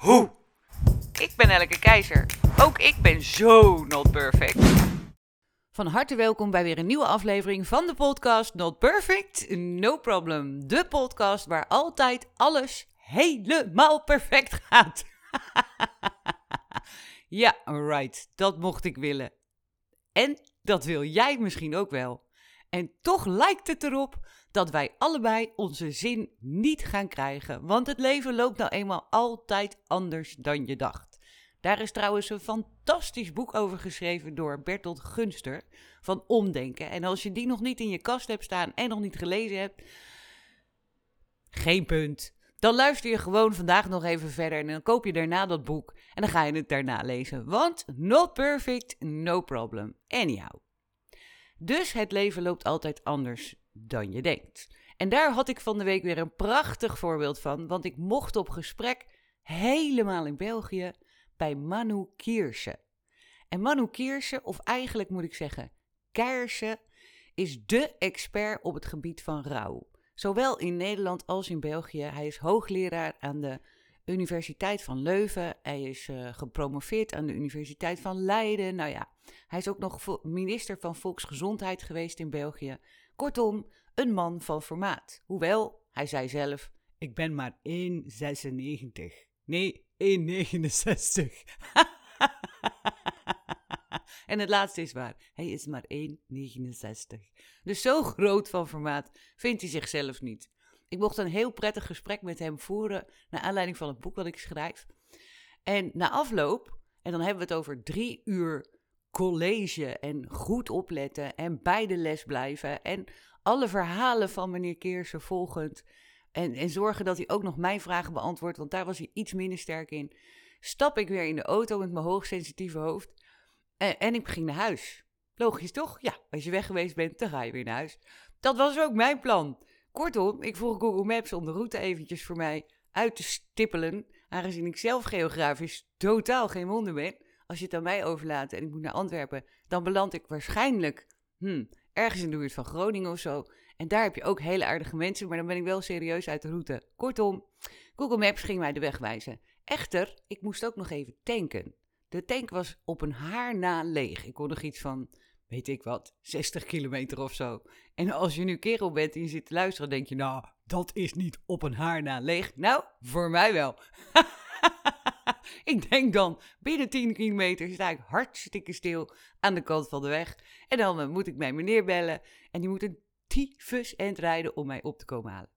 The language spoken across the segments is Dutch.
hoe. Ik ben Elke Keizer. Ook ik ben zo not perfect. Van harte welkom bij weer een nieuwe aflevering van de podcast Not Perfect, No Problem. De podcast waar altijd alles helemaal perfect gaat. ja, right. Dat mocht ik willen. En dat wil jij misschien ook wel. En toch lijkt het erop dat wij allebei onze zin niet gaan krijgen, want het leven loopt nou eenmaal altijd anders dan je dacht. Daar is trouwens een fantastisch boek over geschreven door Bertolt Gunster van Omdenken. En als je die nog niet in je kast hebt staan en nog niet gelezen hebt, geen punt. Dan luister je gewoon vandaag nog even verder en dan koop je daarna dat boek en dan ga je het daarna lezen. Want not perfect, no problem. Anyhow. Dus het leven loopt altijd anders dan je denkt. En daar had ik van de week weer een prachtig voorbeeld van, want ik mocht op gesprek helemaal in België bij Manu Kierse. En Manu Kierse, of eigenlijk moet ik zeggen Keirse, is dé expert op het gebied van rouw. Zowel in Nederland als in België. Hij is hoogleraar aan de Universiteit van Leuven. Hij is uh, gepromoveerd aan de Universiteit van Leiden. Nou ja, hij is ook nog minister van Volksgezondheid geweest in België. Kortom, een man van formaat. Hoewel, hij zei zelf, ik ben maar 1,96. Nee, 1,69. en het laatste is waar. Hij is maar 1,69. Dus zo groot van formaat vindt hij zichzelf niet. Ik mocht een heel prettig gesprek met hem voeren naar aanleiding van het boek wat ik schrijf. En na afloop, en dan hebben we het over drie uur college en goed opletten en bij de les blijven en alle verhalen van meneer Keersen volgend en, en zorgen dat hij ook nog mijn vragen beantwoordt, want daar was hij iets minder sterk in. Stap ik weer in de auto met mijn hoogsensitieve hoofd en, en ik ging naar huis. Logisch toch? Ja, als je weg geweest bent, dan ga je weer naar huis. Dat was ook mijn plan. Kortom, ik vroeg Google Maps om de route eventjes voor mij uit te stippelen, aangezien ik zelf geografisch totaal geen wonder ben. Als je het aan mij overlaat en ik moet naar Antwerpen, dan beland ik waarschijnlijk hmm, ergens in de buurt van Groningen of zo. En daar heb je ook hele aardige mensen, maar dan ben ik wel serieus uit de route. Kortom, Google Maps ging mij de weg wijzen. Echter, ik moest ook nog even tanken. De tank was op een haar na leeg. Ik kon nog iets van weet ik wat, 60 kilometer of zo. En als je nu kerel bent en je zit te luisteren, denk je, nou, dat is niet op een haar na leeg. Nou, voor mij wel. ik denk dan, binnen 10 kilometer sta ik hartstikke stil aan de kant van de weg. En dan uh, moet ik mijn meneer bellen en die moet een tyfus end rijden om mij op te komen halen.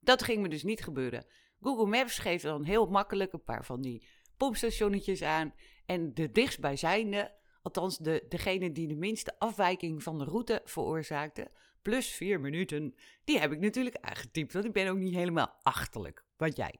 Dat ging me dus niet gebeuren. Google Maps geeft dan heel makkelijk een paar van die pompstationnetjes aan. En de dichtstbijzijnde althans de, degene die de minste afwijking van de route veroorzaakte, plus vier minuten, die heb ik natuurlijk aangetypt, want ik ben ook niet helemaal achterlijk, wat jij.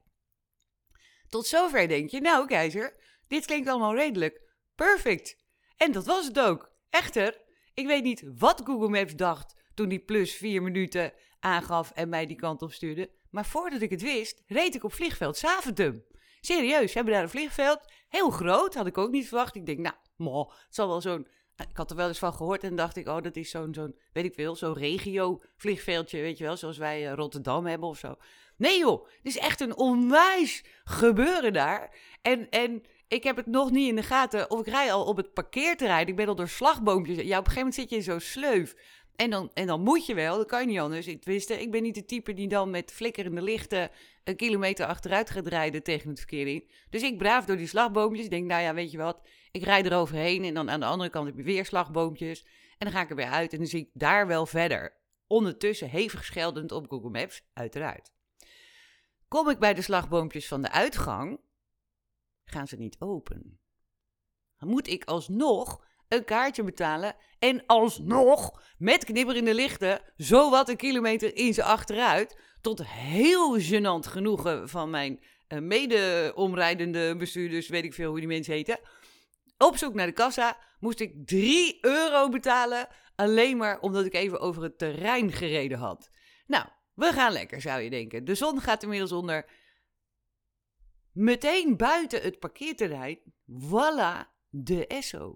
Tot zover denk je, nou keizer, dit klinkt allemaal redelijk. Perfect. En dat was het ook. Echter, ik weet niet wat Google Maps dacht toen die plus vier minuten aangaf en mij die kant op stuurde. Maar voordat ik het wist, reed ik op vliegveld Zaventem. Serieus, hebben daar een vliegveld. Heel groot, had ik ook niet verwacht. Ik denk, nou, mo, het zal wel zo'n... Ik had er wel eens van gehoord en dacht ik, oh, dat is zo'n, zo'n weet ik veel, zo'n regio-vliegveldje, weet je wel, zoals wij uh, Rotterdam hebben of zo. Nee joh, het is echt een onwijs gebeuren daar. En, en ik heb het nog niet in de gaten, of ik rij al op het parkeerterrein, ik ben al door slagboompjes. Ja, op een gegeven moment zit je in zo'n sleuf. En dan, en dan moet je wel, dat kan je niet anders. Ik, wist, ik ben niet de type die dan met flikkerende lichten een kilometer achteruit gaat rijden tegen het verkeer in. Dus ik braaf door die slagboompjes. Ik denk, nou ja, weet je wat, ik rijd er overheen en dan aan de andere kant heb je weer slagboompjes. En dan ga ik er weer uit en dan zie ik daar wel verder. Ondertussen hevig scheldend op Google Maps, uiteraard. Kom ik bij de slagboompjes van de uitgang, gaan ze niet open. Moet ik alsnog een kaartje betalen en alsnog met knipperende lichten zo wat een kilometer in ze achteruit tot heel gênant genoegen van mijn uh, mede-omrijdende bestuurders, weet ik veel hoe die mensen heten. Op zoek naar de kassa moest ik 3 euro betalen. Alleen maar omdat ik even over het terrein gereden had. Nou, we gaan lekker, zou je denken. De zon gaat inmiddels onder. Meteen buiten het parkeerterrein, voilà, de Esso.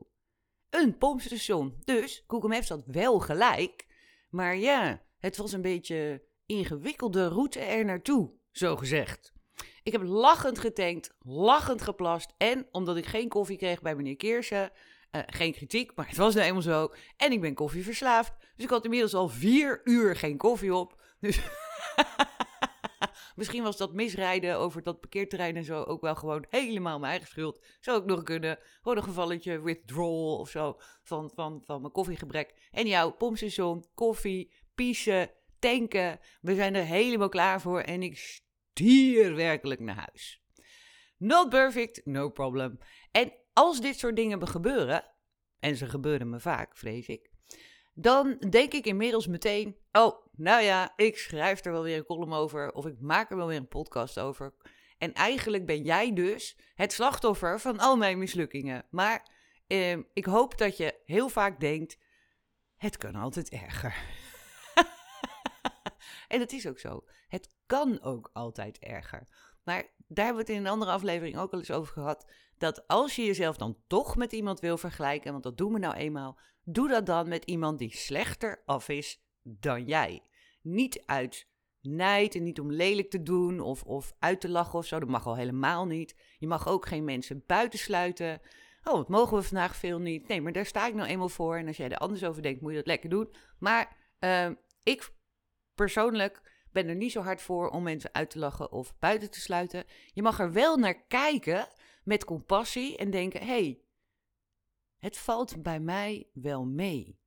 Een pompstation. Dus Google Maps had wel gelijk. Maar ja, het was een beetje ingewikkelde route er naartoe, zo gezegd. Ik heb lachend getankt, lachend geplast. En omdat ik geen koffie kreeg bij meneer Keersen, uh, geen kritiek, maar het was nou eenmaal zo. En ik ben koffieverslaafd. Dus ik had inmiddels al vier uur geen koffie op. Dus misschien was dat misrijden over dat parkeerterrein en zo ook wel gewoon helemaal mijn eigen schuld. Zou ook nog kunnen. Gewoon een gevalletje withdrawal of zo van, van, van mijn koffiegebrek. En jouw pompstation, koffie, piezen, tanken. We zijn er helemaal klaar voor en ik stier werkelijk naar huis. Not perfect, no problem. En als dit soort dingen gebeuren, en ze gebeuren me vaak, vrees ik, dan denk ik inmiddels meteen: oh, nou ja, ik schrijf er wel weer een column over, of ik maak er wel weer een podcast over. En eigenlijk ben jij dus het slachtoffer van al mijn mislukkingen. Maar eh, ik hoop dat je heel vaak denkt: het kan altijd erger. en dat is ook zo. Het kan ook altijd erger. Maar daar hebben we het in een andere aflevering ook al eens over gehad. Dat als je jezelf dan toch met iemand wil vergelijken, want dat doen we nou eenmaal, doe dat dan met iemand die slechter af is dan jij. Niet uit nijd en niet om lelijk te doen of, of uit te lachen of zo. Dat mag al helemaal niet. Je mag ook geen mensen buitensluiten. Oh, wat mogen we vandaag veel niet? Nee, maar daar sta ik nou eenmaal voor. En als jij er anders over denkt, moet je dat lekker doen. Maar uh, ik persoonlijk ben er niet zo hard voor om mensen uit te lachen of buiten te sluiten. Je mag er wel naar kijken met compassie en denken: hé, hey, het valt bij mij wel mee.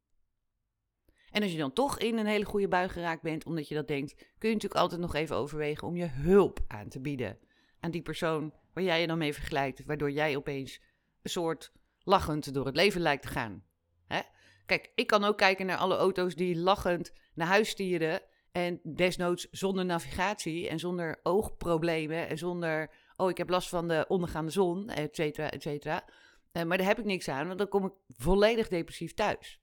En als je dan toch in een hele goede bui geraakt bent, omdat je dat denkt, kun je natuurlijk altijd nog even overwegen om je hulp aan te bieden aan die persoon waar jij je dan mee vergelijkt, waardoor jij opeens een soort lachend door het leven lijkt te gaan. Hè? Kijk, ik kan ook kijken naar alle auto's die lachend naar huis stieren en desnoods zonder navigatie en zonder oogproblemen en zonder, oh ik heb last van de ondergaande zon, et cetera, et cetera. Uh, maar daar heb ik niks aan, want dan kom ik volledig depressief thuis.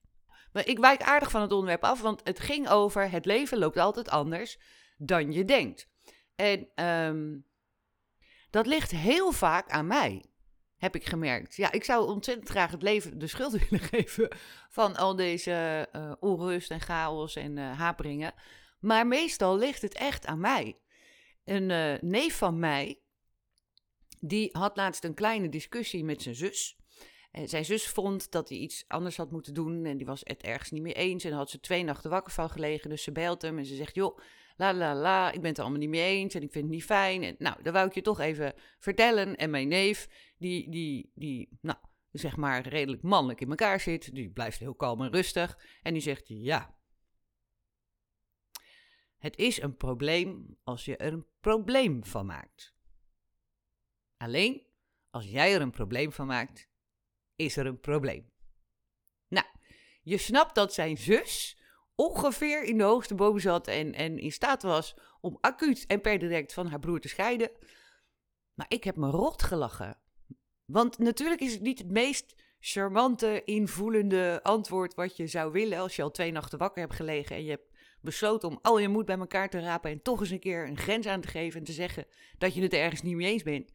Maar ik wijk aardig van het onderwerp af, want het ging over het leven loopt altijd anders dan je denkt. En um, dat ligt heel vaak aan mij, heb ik gemerkt. Ja, ik zou ontzettend graag het leven de schuld willen geven van al deze uh, onrust en chaos en uh, haperingen. Maar meestal ligt het echt aan mij. Een uh, neef van mij, die had laatst een kleine discussie met zijn zus. En zijn zus vond dat hij iets anders had moeten doen en die was het ergens niet mee eens. En had ze twee nachten wakker van gelegen, dus ze belt hem en ze zegt, joh, la la la, ik ben het er allemaal niet mee eens en ik vind het niet fijn. Nou, dat wou ik je toch even vertellen. En mijn neef, die, die, die, nou, zeg maar redelijk mannelijk in elkaar zit, die blijft heel kalm en rustig. En die zegt, ja, het is een probleem als je er een probleem van maakt. Alleen als jij er een probleem van maakt, is er een probleem. Nou, je snapt dat zijn zus ongeveer in de hoogste boom zat en, en in staat was om acuut en per direct van haar broer te scheiden. Maar ik heb me rot gelachen. Want natuurlijk is het niet het meest charmante, invoelende antwoord wat je zou willen als je al twee nachten wakker hebt gelegen en je hebt besloten om al je moed bij elkaar te rapen en toch eens een keer een grens aan te geven en te zeggen dat je het ergens niet mee eens bent,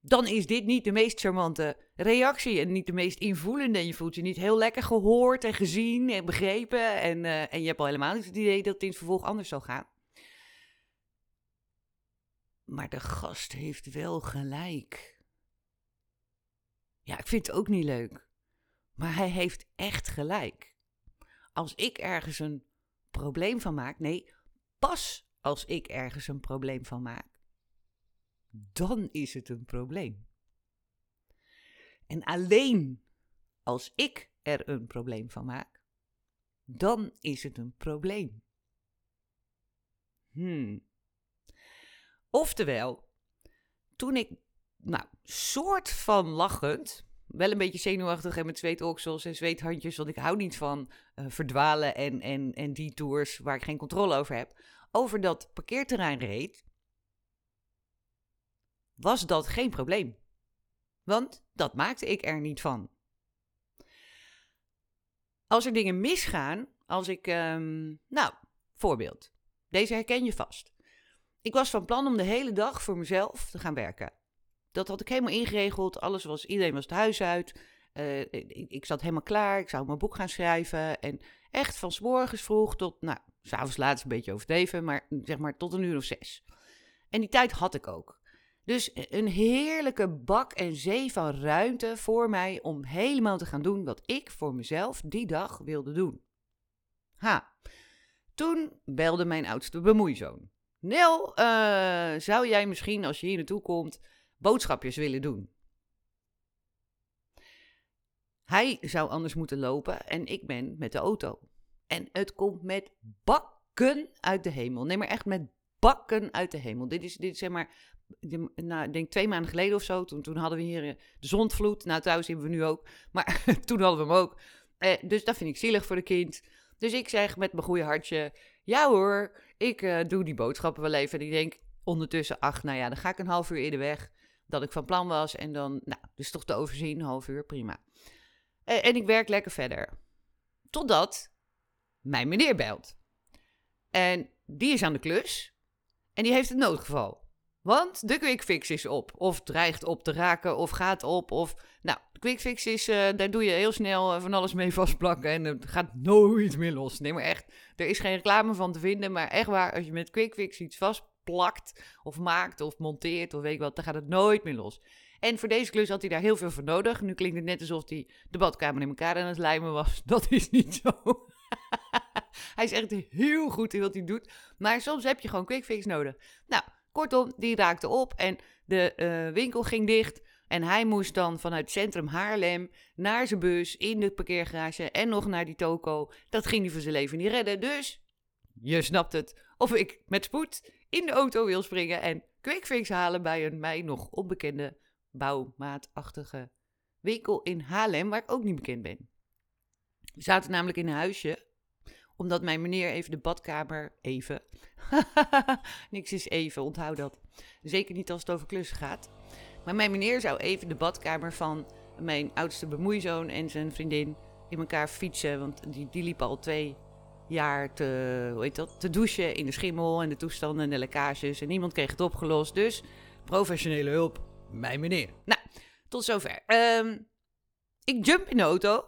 dan is dit niet de meest charmante reactie en niet de meest invoelende. En je voelt je niet heel lekker gehoord en gezien en begrepen en, uh, en je hebt al helemaal niet het idee dat het in het vervolg anders zal gaan. Maar de gast heeft wel gelijk. Ja, ik vind het ook niet leuk. Maar hij heeft echt gelijk. Als ik ergens een probleem van maak. Nee, pas als ik ergens een probleem van maak, dan is het een probleem. En alleen als ik er een probleem van maak, dan is het een probleem. Hmm. Oftewel, toen ik, nou, soort van lachend, wel een beetje zenuwachtig en met zweetoksels en zweethandjes, want ik hou niet van uh, verdwalen en, en, en die tours waar ik geen controle over heb, over dat parkeerterrein reed, was dat geen probleem. Want dat maakte ik er niet van. Als er dingen misgaan, als ik, ehm, nou, voorbeeld. Deze herken je vast. Ik was van plan om de hele dag voor mezelf te gaan werken. Dat had ik helemaal ingeregeld. Alles was, iedereen was het huis uit. Uh, ik, zat helemaal klaar. Ik zou mijn boek gaan schrijven. En echt van s morgens vroeg tot, nou, s'avonds laat is een beetje overdreven, maar zeg maar tot een uur of zes. En die tijd had ik ook. Dus een heerlijke bak en zee van ruimte voor mij om helemaal te gaan doen wat ik voor mezelf die dag wilde doen. Ha, toen belde mijn oudste bemoeizoon. Nel, uh, zou jij misschien als je hier naartoe komt boodschapjes willen doen? Hij zou anders moeten lopen en ik ben met de auto. En het komt met bakken uit de hemel. Nee, maar echt met bakken uit de hemel. Dit is, dit zeg maar, nou, ik denk twee maanden geleden of zo. Toen, toen hadden we hier eh, de zondvloed. Nou, thuis hebben we nu ook. Maar toen hadden we hem ook. Eh, dus dat vind ik zielig voor de kind. Dus ik zeg met mijn goede hartje: Ja hoor, ik uh, doe die boodschappen wel even. En ik denk ondertussen: Ach, nou ja, dan ga ik een half uur eerder weg. Dat ik van plan was. En dan, nou, dus toch te overzien, half uur, prima. Uh, en ik werk lekker verder. Totdat mijn meneer belt. En die is aan de klus. En die heeft een noodgeval. Want de quickfix is op. Of dreigt op te raken. Of gaat op. Of. Nou, de quickfix is. Uh, daar doe je heel snel eh, van alles mee vastplakken. En het gaat nooit meer los. Nee, maar echt. Er is geen reclame van te vinden. Maar echt waar. Als je met quickfix iets vastplakt. Of maakt. Of monteert. Of weet ik wat. Dan gaat het nooit meer los. En voor deze klus had hij daar heel veel voor nodig. Nu klinkt het net alsof hij de badkamer in elkaar aan het lijmen was. Dat is niet zo. hij is echt heel goed in wat hij doet. Maar soms heb je gewoon quickfix nodig. Nou, kortom, die raakte op en de uh, winkel ging dicht. En hij moest dan vanuit centrum Haarlem naar zijn bus in de parkeergarage en nog naar die toko. Dat ging hij voor zijn leven niet redden. Dus, je snapt het, of ik met spoed in de auto wil springen en quickfix halen bij een mij nog onbekende bouwmaatachtige winkel in Haarlem, waar ik ook niet bekend ben. We zaten namelijk in een huisje omdat mijn meneer even de badkamer, even, niks is even, onthoud dat. Zeker niet als het over klussen gaat. Maar mijn meneer zou even de badkamer van mijn oudste bemoeizoon en zijn vriendin in elkaar fietsen. Want die, die liepen al twee jaar te, hoe heet dat, te douchen in de schimmel en de toestanden en de lekkages. En niemand kreeg het opgelost. Dus professionele hulp, mijn meneer. Nou, tot zover. Um, ik jump in de auto.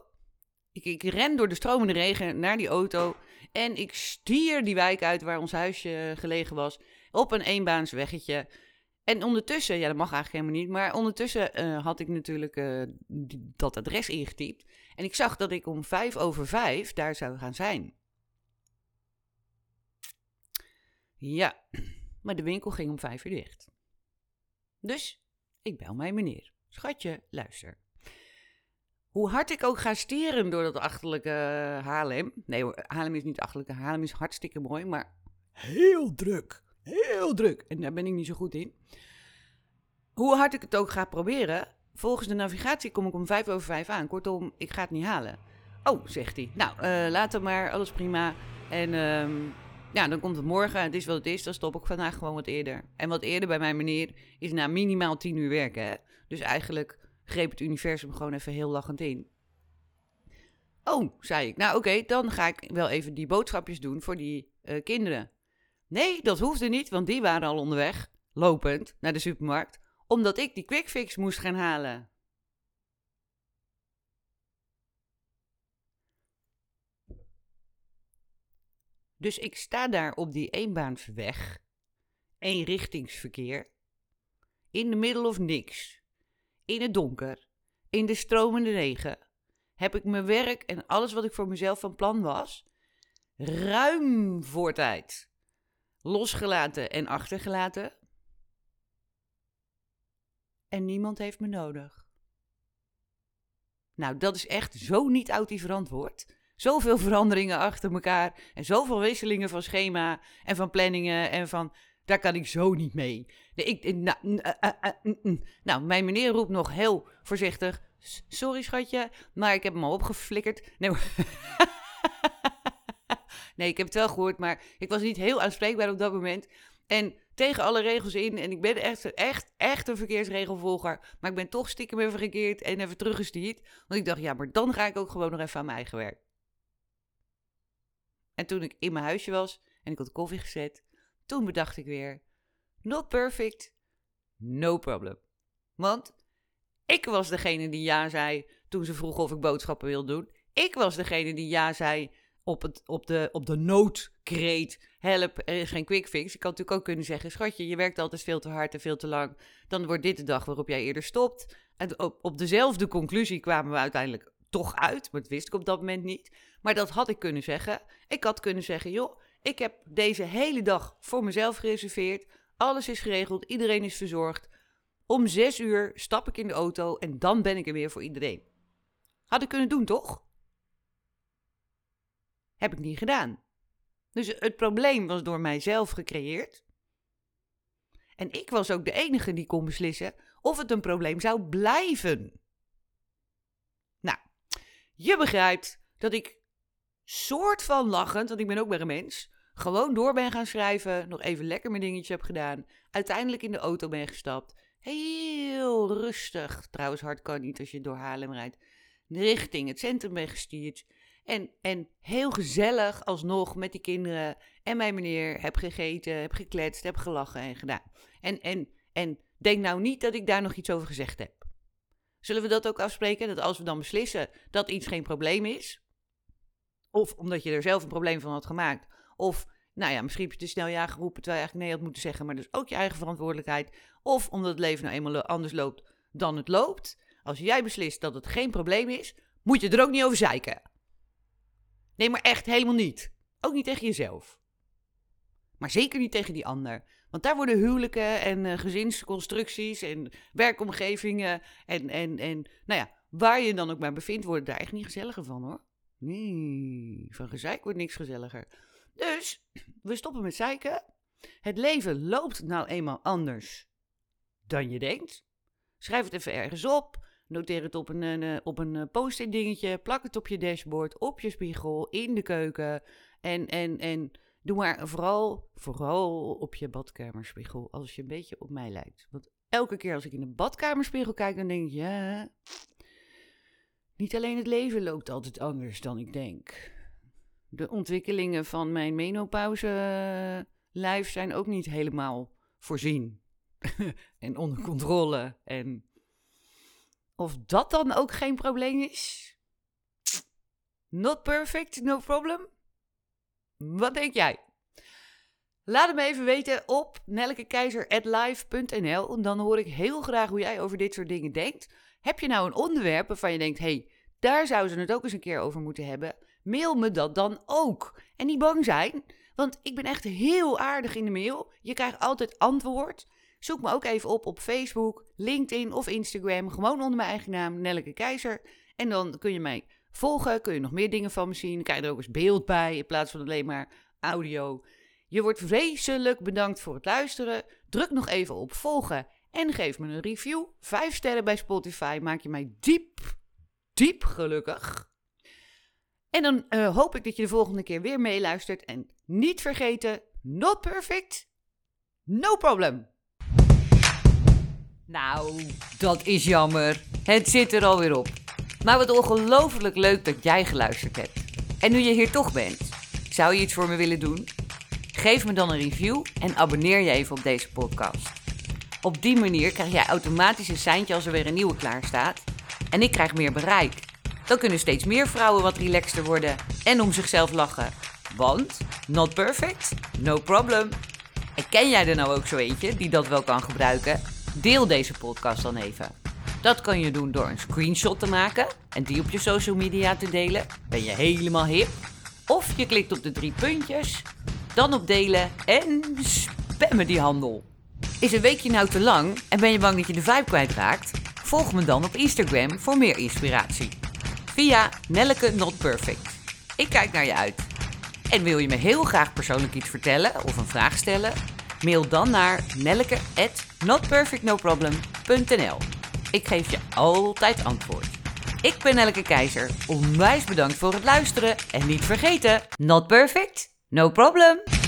Ik, ik ren door de stromende regen naar die auto. En ik stier die wijk uit waar ons huisje gelegen was. Op een eenbaans weggetje. En ondertussen, ja, dat mag eigenlijk helemaal niet. Maar ondertussen uh, had ik natuurlijk uh, dat adres ingetypt. En ik zag dat ik om vijf over vijf daar zou gaan zijn. Ja, maar de winkel ging om vijf uur dicht. Dus ik bel mijn meneer. Schatje, luister. Hoe hard ik ook ga stieren door dat achterlijke Haarlem. Nee, Haarlem is niet achterlijke. Haarlem is hartstikke mooi, maar heel druk. Heel druk. En daar ben ik niet zo goed in. Hoe hard ik het ook ga proberen, volgens de navigatie kom ik om vijf over vijf aan. Kortom, ik ga het niet halen. Oh, zegt hij. Nou, uh, later maar, alles prima. En um, ja, dan komt het morgen. Het is wat het is. Dan stop ik vandaag gewoon wat eerder. En wat eerder bij mijn meneer is na minimaal tien uur werken. Hè? Dus eigenlijk greep het universum gewoon even heel lachend in. Oh, zei ik. Nou oké, dan ga ik wel even die boodschapjes doen voor die uh, kinderen. Nee, dat hoefde niet, want die waren al onderweg, lopend, naar de supermarkt, omdat ik die quickfix moest gaan halen. Dus ik sta daar op die eenbaansweg, eenrichtingsverkeer, in de middle of niks, in het donker, in de stromende regen, heb ik mijn werk en alles wat ik voor mezelf van plan was, ruim voor tijd losgelaten en achtergelaten. En niemand heeft me nodig. Nou, dat is echt zo niet oud verantwoord. Zoveel veranderingen achter elkaar en zoveel wisselingen van schema en van planningen en van daar kan ik zo niet mee. ik, nou, eh, eh, eh, mm. nou, mijn meneer roept nog heel voorzichtig: Sorry, schatje, maar ik heb hem al opgeflikkerd. Nee, nee, ik heb het wel gehoord, maar ik was niet heel aanspreekbaar op dat moment. En tegen alle regels in. En ik ben echt, echt, echt een verkeersregelvolger. Maar ik ben toch stiekem even gekeerd en even teruggestuurd. Want ik dacht, ja, maar dan ga ik ook gewoon nog even aan mijn eigen werk. En toen ik in mijn huisje was en ik had koffie gezet, toen bedacht ik weer: not perfect, no problem. Want ik was degene die ja zei toen ze vroeg of ik boodschappen wilde doen. Ik was degene die ja zei op, het, op, de, op de noodkreet. Help, er is geen quick fix. Ik had natuurlijk ook kunnen zeggen: Schatje, je werkt altijd veel te hard en veel te lang. Dan wordt dit de dag waarop jij eerder stopt. En op, op dezelfde conclusie kwamen we uiteindelijk toch uit. Maar dat wist ik op dat moment niet. Maar dat had ik kunnen zeggen. Ik had kunnen zeggen: Joh, ik heb deze hele dag voor mezelf gereserveerd. Alles is geregeld, iedereen is verzorgd. Om zes uur stap ik in de auto en dan ben ik er weer voor iedereen. Had ik kunnen doen, toch? Heb ik niet gedaan. Dus het probleem was door mijzelf gecreëerd. En ik was ook de enige die kon beslissen of het een probleem zou blijven. Je begrijpt dat ik soort van lachend, want ik ben ook maar een mens, gewoon door ben gaan schrijven, nog even lekker mijn dingetje heb gedaan, uiteindelijk in de auto ben gestapt, heel rustig, trouwens hard kan niet als je door Haarlem rijdt, richting het centrum ben gestuurd. En, en heel gezellig alsnog met die kinderen en mijn meneer heb gegeten, heb gekletst, heb gelachen en gedaan. En, en, en denk nou niet dat ik daar nog iets over gezegd heb. Zullen we dat ook afspreken? Dat als we dan beslissen dat iets geen probleem is, of omdat je er zelf een probleem van had gemaakt, of nou ja, misschien heb je te snel ja geroepen terwijl je eigenlijk nee had moeten zeggen, maar dus ook je eigen verantwoordelijkheid, of omdat het leven nou eenmaal anders loopt dan het loopt. Als jij beslist dat het geen probleem is, moet je er ook niet over zeiken. Nee, maar echt helemaal niet. Ook niet tegen jezelf. Maar zeker niet tegen die ander. Want daar worden huwelijken en uh, gezinsconstructies en werkomgevingen en, en, en nou ja, waar je dan ook maar bevindt, worden daar echt niet gezelliger van hoor. Nee, van gezeik wordt niks gezelliger. Dus, we stoppen met zeiken. Het leven loopt nou eenmaal anders dan je denkt. Schrijf het even ergens op. Noteer het op een, een eh, op een eh, post-it dingetje. Plak het op je dashboard, op je spiegel, in de keuken. En, en, en doe maar vooral, vooral op je badkamerspiegel. Als je een beetje op mij lijkt. Want elke keer als ik in de badkamerspiegel kijk, dan denk ik, ja... Niet alleen het leven loopt altijd anders dan ik denk. De ontwikkelingen van mijn menopauze-lijf zijn ook niet helemaal voorzien. en onder controle. En of dat dan ook geen probleem is? Not perfect, no problem? Wat denk jij? Laat het me even weten op nelkekeizer.live.nl. Dan hoor ik heel graag hoe jij over dit soort dingen denkt. Heb je nou een onderwerp waarvan je denkt: hey, daar zouden ze het ook eens een keer over moeten hebben? Mail me dat dan ook. En niet bang zijn, want ik ben echt heel aardig in de mail. Je krijgt altijd antwoord. Zoek me ook even op op Facebook, LinkedIn of Instagram. Gewoon onder mijn eigen naam, Nelleke Keizer. En dan kun je mij volgen, kun je nog meer dingen van me zien. Krijg er ook eens beeld bij in plaats van alleen maar audio. Je wordt vreselijk bedankt voor het luisteren. Druk nog even op volgen en geef me een review. Vijf sterren bij Spotify maak je mij diep, diep gelukkig. En dan uh, hoop ik dat je de volgende keer weer meeluistert. En niet vergeten, not perfect, no problem. Nou, dat is jammer. Het zit er alweer op. Maar wat ongelooflijk leuk dat jij geluisterd hebt. En nu je hier toch bent, zou je iets voor me willen doen? Geef me dan een review en abonneer je even op deze podcast. Op die manier krijg jij automatisch een seintje als er weer een nieuwe klaar staat. En ik krijg meer bereik. Dan kunnen steeds meer vrouwen wat relaxter worden en om zichzelf lachen. Want, not perfect, no problem. En ken jij er nou ook zo eentje die dat wel kan gebruiken? Deel deze podcast dan even. Dat kan je doen door een screenshot te maken en die op je social media te delen. Ben je helemaal hip? Of je klikt op de drie puntjes, dan op delen en spammen die handel. Is een weekje nou te lang en ben je bang dat je de vibe kwijtraakt? Volg me dan op Instagram voor meer inspiratie. Via Nelleke Not Perfect. Ik kijk naar je uit. En wil je me heel graag persoonlijk iets vertellen of een vraag stellen? Mail dan naar nelleke@notperfectnoproblem.nl. Ik geef je altijd antwoord. Ik ben Nelleke Keizer. Onwijs bedankt voor het luisteren en niet vergeten: not perfect, no problem.